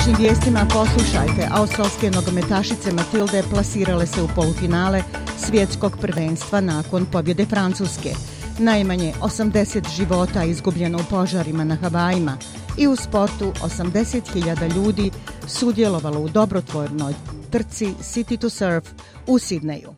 Današnjim vijestima poslušajte, australske nogometašice Matilde plasirale se u polufinale svjetskog prvenstva nakon pobjede Francuske. Najmanje 80 života izgubljeno u požarima na Havajima i u sportu 80.000 ljudi sudjelovalo u dobrotvornoj trci City to Surf u Sidneju.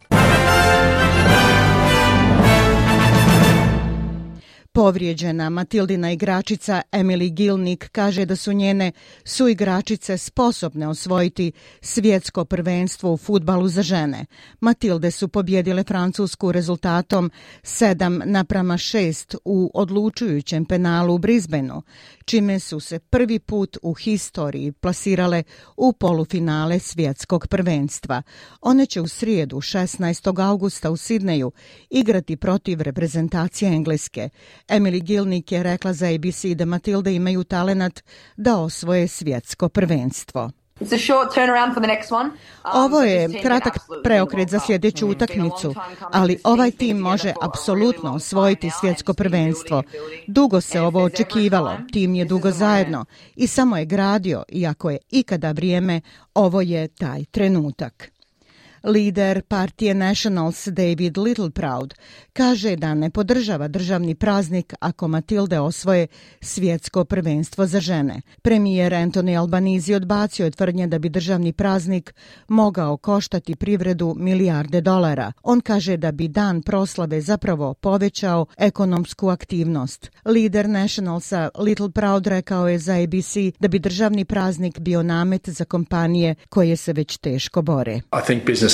Povrijeđena Matildina igračica Emily Gilnik kaže da su njene suigračice sposobne osvojiti svjetsko prvenstvo u futbalu za žene. Matilde su pobjedile Francusku rezultatom 7 naprama 6 u odlučujućem penalu u Brisbaneu, čime su se prvi put u historiji plasirale u polufinale svjetskog prvenstva. One će u srijedu 16. augusta u Sidneju igrati protiv reprezentacije Engleske. Emily Gilnik je rekla za ABC da Matilde imaju talenat da osvoje svjetsko prvenstvo. Um, Ovo je kratak preokret za sljedeću utakmicu, ali ovaj tim može apsolutno osvojiti svjetsko prvenstvo. Dugo se ovo očekivalo, tim je dugo zajedno i samo je gradio, iako je ikada vrijeme, ovo je taj trenutak. Lider partije Nationals David Littleproud kaže da ne podržava državni praznik ako Matilde osvoje svjetsko prvenstvo za žene. Premijer Anthony Albanizi odbacio je tvrdnje da bi državni praznik mogao koštati privredu milijarde dolara. On kaže da bi dan proslave zapravo povećao ekonomsku aktivnost. Lider Nationalsa Littleproud rekao je za ABC da bi državni praznik bio namet za kompanije koje se već teško bore. I think business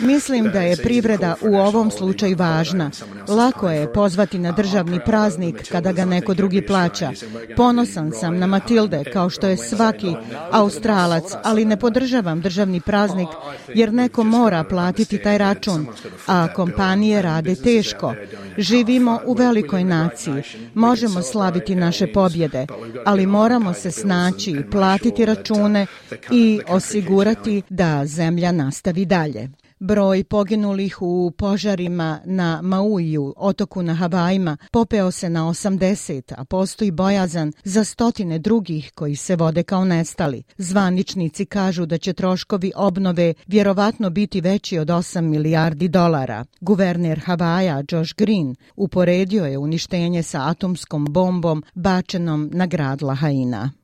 Mislim da je privreda u ovom slučaju važna. Lako je pozvati na državni praznik kada ga neko drugi plaća. Ponosan sam na Matilde kao što je svaki australac, ali ne podržavam državni praznik jer neko mora platiti taj račun, a kompanije rade teško. Živimo u velikoj naciji. Možemo slaviti naše pobjede, ali moramo se snaći, platiti račune i osigurati da zemlja nastavi dalje. Broj poginulih u požarima na Mauiju, otoku na Havajima, popeo se na 80, a postoji bojazan za stotine drugih koji se vode kao nestali. Zvaničnici kažu da će troškovi obnove vjerovatno biti veći od 8 milijardi dolara. Guverner Havaja, Josh Green, uporedio je uništenje sa atomskom bombom bačenom na grad Lahaina.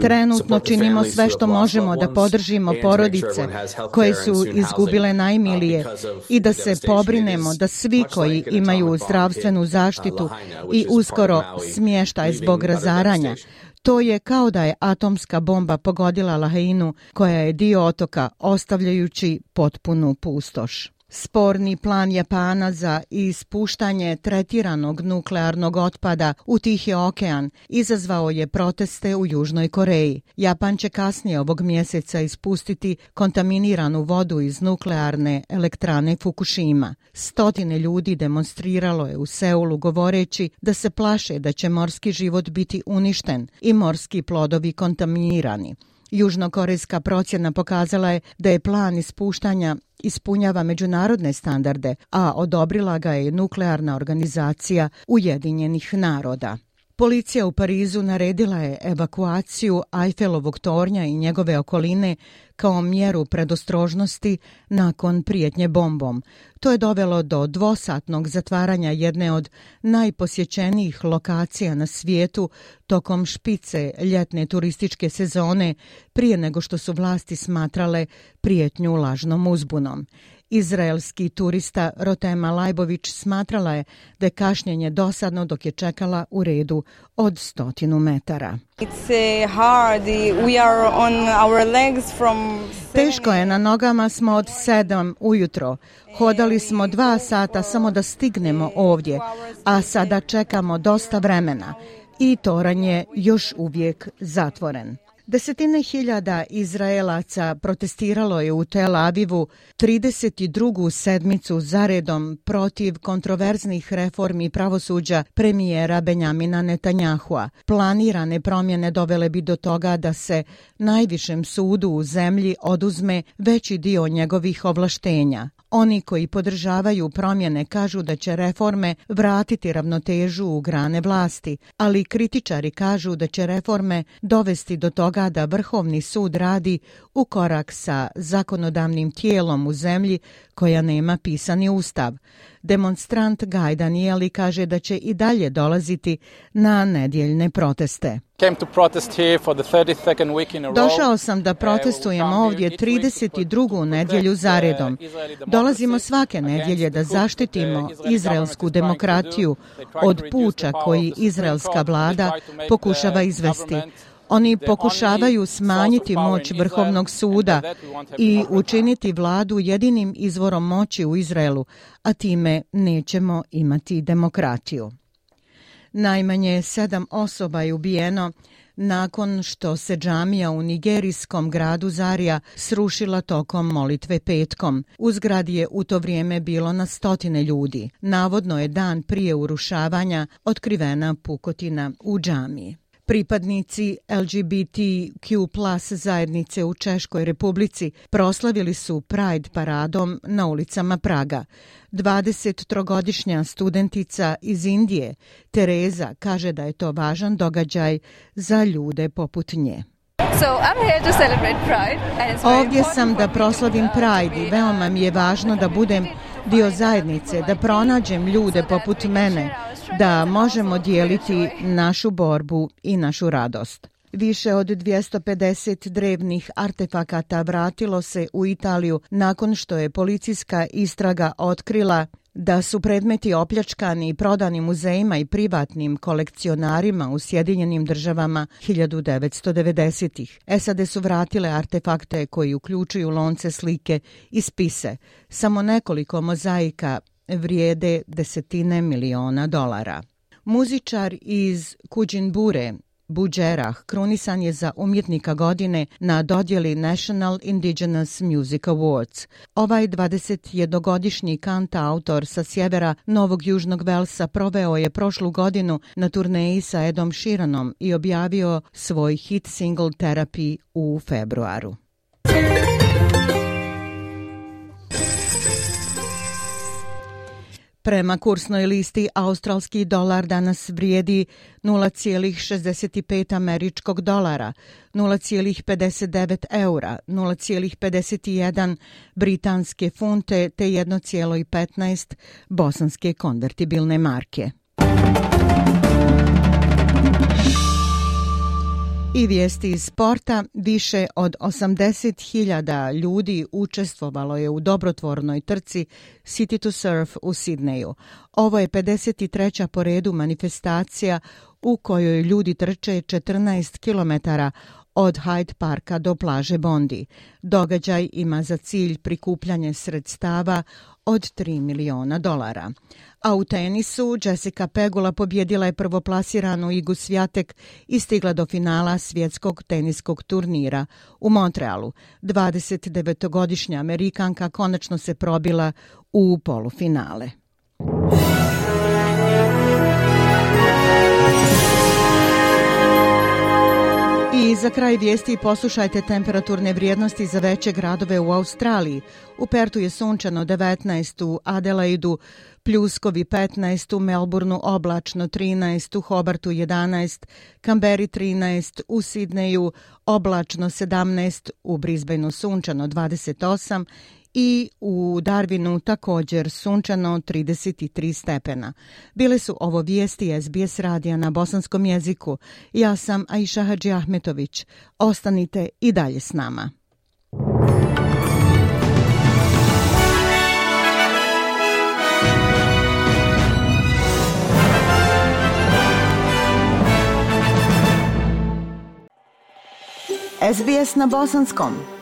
Trenutno činimo sve što možemo da podržimo porodice koje su izgubile najmilije i da se pobrinemo da svi koji imaju zdravstvenu zaštitu i uskoro smještaj zbog razaranja. To je kao da je atomska bomba pogodila Lahainu koja je dio otoka ostavljajući potpunu pustoš. Sporni plan Japana za ispuštanje tretiranog nuklearnog otpada u Tihi okean izazvao je proteste u Južnoj Koreji. Japan će kasnije ovog mjeseca ispustiti kontaminiranu vodu iz nuklearne elektrane Fukushima. Stotine ljudi demonstriralo je u Seulu govoreći da se plaše da će morski život biti uništen i morski plodovi kontaminirani. Južnokorejska procjena pokazala je da je plan ispuštanja ispunjava međunarodne standarde, a odobrila ga je nuklearna organizacija Ujedinjenih naroda. Policija u Parizu naredila je evakuaciju Eiffelovog tornja i njegove okoline kao mjeru predostrožnosti nakon prijetnje bombom. To je dovelo do dvosatnog zatvaranja jedne od najposjećenijih lokacija na svijetu tokom špice ljetne turističke sezone prije nego što su vlasti smatrale prijetnju lažnom uzbunom. Izraelski turista Rotema Lajbović smatrala je da je kašnjenje dosadno dok je čekala u redu od stotinu metara. Uh, Teško je, na nogama smo od sedam ujutro. Hodali smo dva sata samo da stignemo ovdje, a sada čekamo dosta vremena i toran je još uvijek zatvoren. Desetine hiljada Izraelaca protestiralo je u Tel Avivu 32. sedmicu zaredom protiv kontroverznih reformi pravosuđa premijera Benjamina Netanjahua. Planirane promjene dovele bi do toga da se najvišem sudu u zemlji oduzme veći dio njegovih ovlaštenja. Oni koji podržavaju promjene kažu da će reforme vratiti ravnotežu u grane vlasti, ali kritičari kažu da će reforme dovesti do toga da Vrhovni sud radi u korak sa zakonodavnim tijelom u zemlji koja nema pisani ustav. Demonstrant Gaj Danieli kaže da će i dalje dolaziti na nedjeljne proteste. Došao sam da protestujem ovdje 32. nedjelju zaredom. Dolazimo svake nedjelje da zaštitimo izraelsku demokratiju od puča koji izraelska vlada pokušava izvesti. Oni pokušavaju smanjiti moć Vrhovnog suda i učiniti vladu jedinim izvorom moći u Izraelu, a time nećemo imati demokratiju. Najmanje sedam osoba je ubijeno nakon što se džamija u nigerijskom gradu Zarija srušila tokom molitve petkom. U zgradi je u to vrijeme bilo na stotine ljudi. Navodno je dan prije urušavanja otkrivena pukotina u džamiji. Pripadnici LGBTQ plus zajednice u Češkoj republici proslavili su Pride paradom na ulicama Praga. 23-godišnja studentica iz Indije, Tereza, kaže da je to važan događaj za ljude poput nje. So, I'm here to celebrate Pride, Ovdje sam da proslavim Pride i veoma mi je važno da budem dio zajednice, da pronađem ljude poput mene, da možemo dijeliti našu borbu i našu radost. Više od 250 drevnih artefakata vratilo se u Italiju nakon što je policijska istraga otkrila da su predmeti opljačkani i prodani muzejima i privatnim kolekcionarima u Sjedinjenim državama 1990-ih. SAD su vratile artefakte koji uključuju lonce slike i spise. Samo nekoliko mozaika vrijede desetine miliona dolara. Muzičar iz Kuđinbure, Buđerah krunisan je za umjetnika godine na dodjeli National Indigenous Music Awards. Ovaj 21-godišnji kanta autor sa sjevera Novog Južnog Velsa proveo je prošlu godinu na turneji sa Edom Sheeranom i objavio svoj hit single Therapy u februaru. Prema kursnoj listi, australski dolar danas vrijedi 0,65 američkog dolara, 0,59 eura, 0,51 britanske funte te 1,15 bosanske konvertibilne marke. I vijesti iz sporta, više od 80.000 ljudi učestvovalo je u dobrotvornoj trci City to Surf u Sidneju. Ovo je 53. po redu manifestacija u kojoj ljudi trče 14 km od Hyde Parka do plaže Bondi. Događaj ima za cilj prikupljanje sredstava od 3 miliona dolara. A u tenisu Jessica Pegula pobjedila je prvoplasiranu Igu Svjatek i stigla do finala svjetskog teniskog turnira u Montrealu. 29-godišnja Amerikanka konačno se probila u polufinale. I za kraj vijesti poslušajte temperaturne vrijednosti za veće gradove u Australiji. U Pertu je sunčano 19, u Adelaidu pljuskovi 15, u Melbourneu oblačno 13, u Hobartu 11, Kamberi 13, u Sidneju oblačno 17, u Brisbaneu sunčano 28 i u Darwinu također sunčano 33 stepena. Bile su ovo vijesti SBS radija na bosanskom jeziku. Ja sam Aisha Hadži Ahmetović. Ostanite i dalje s nama. SBS na bosanskom.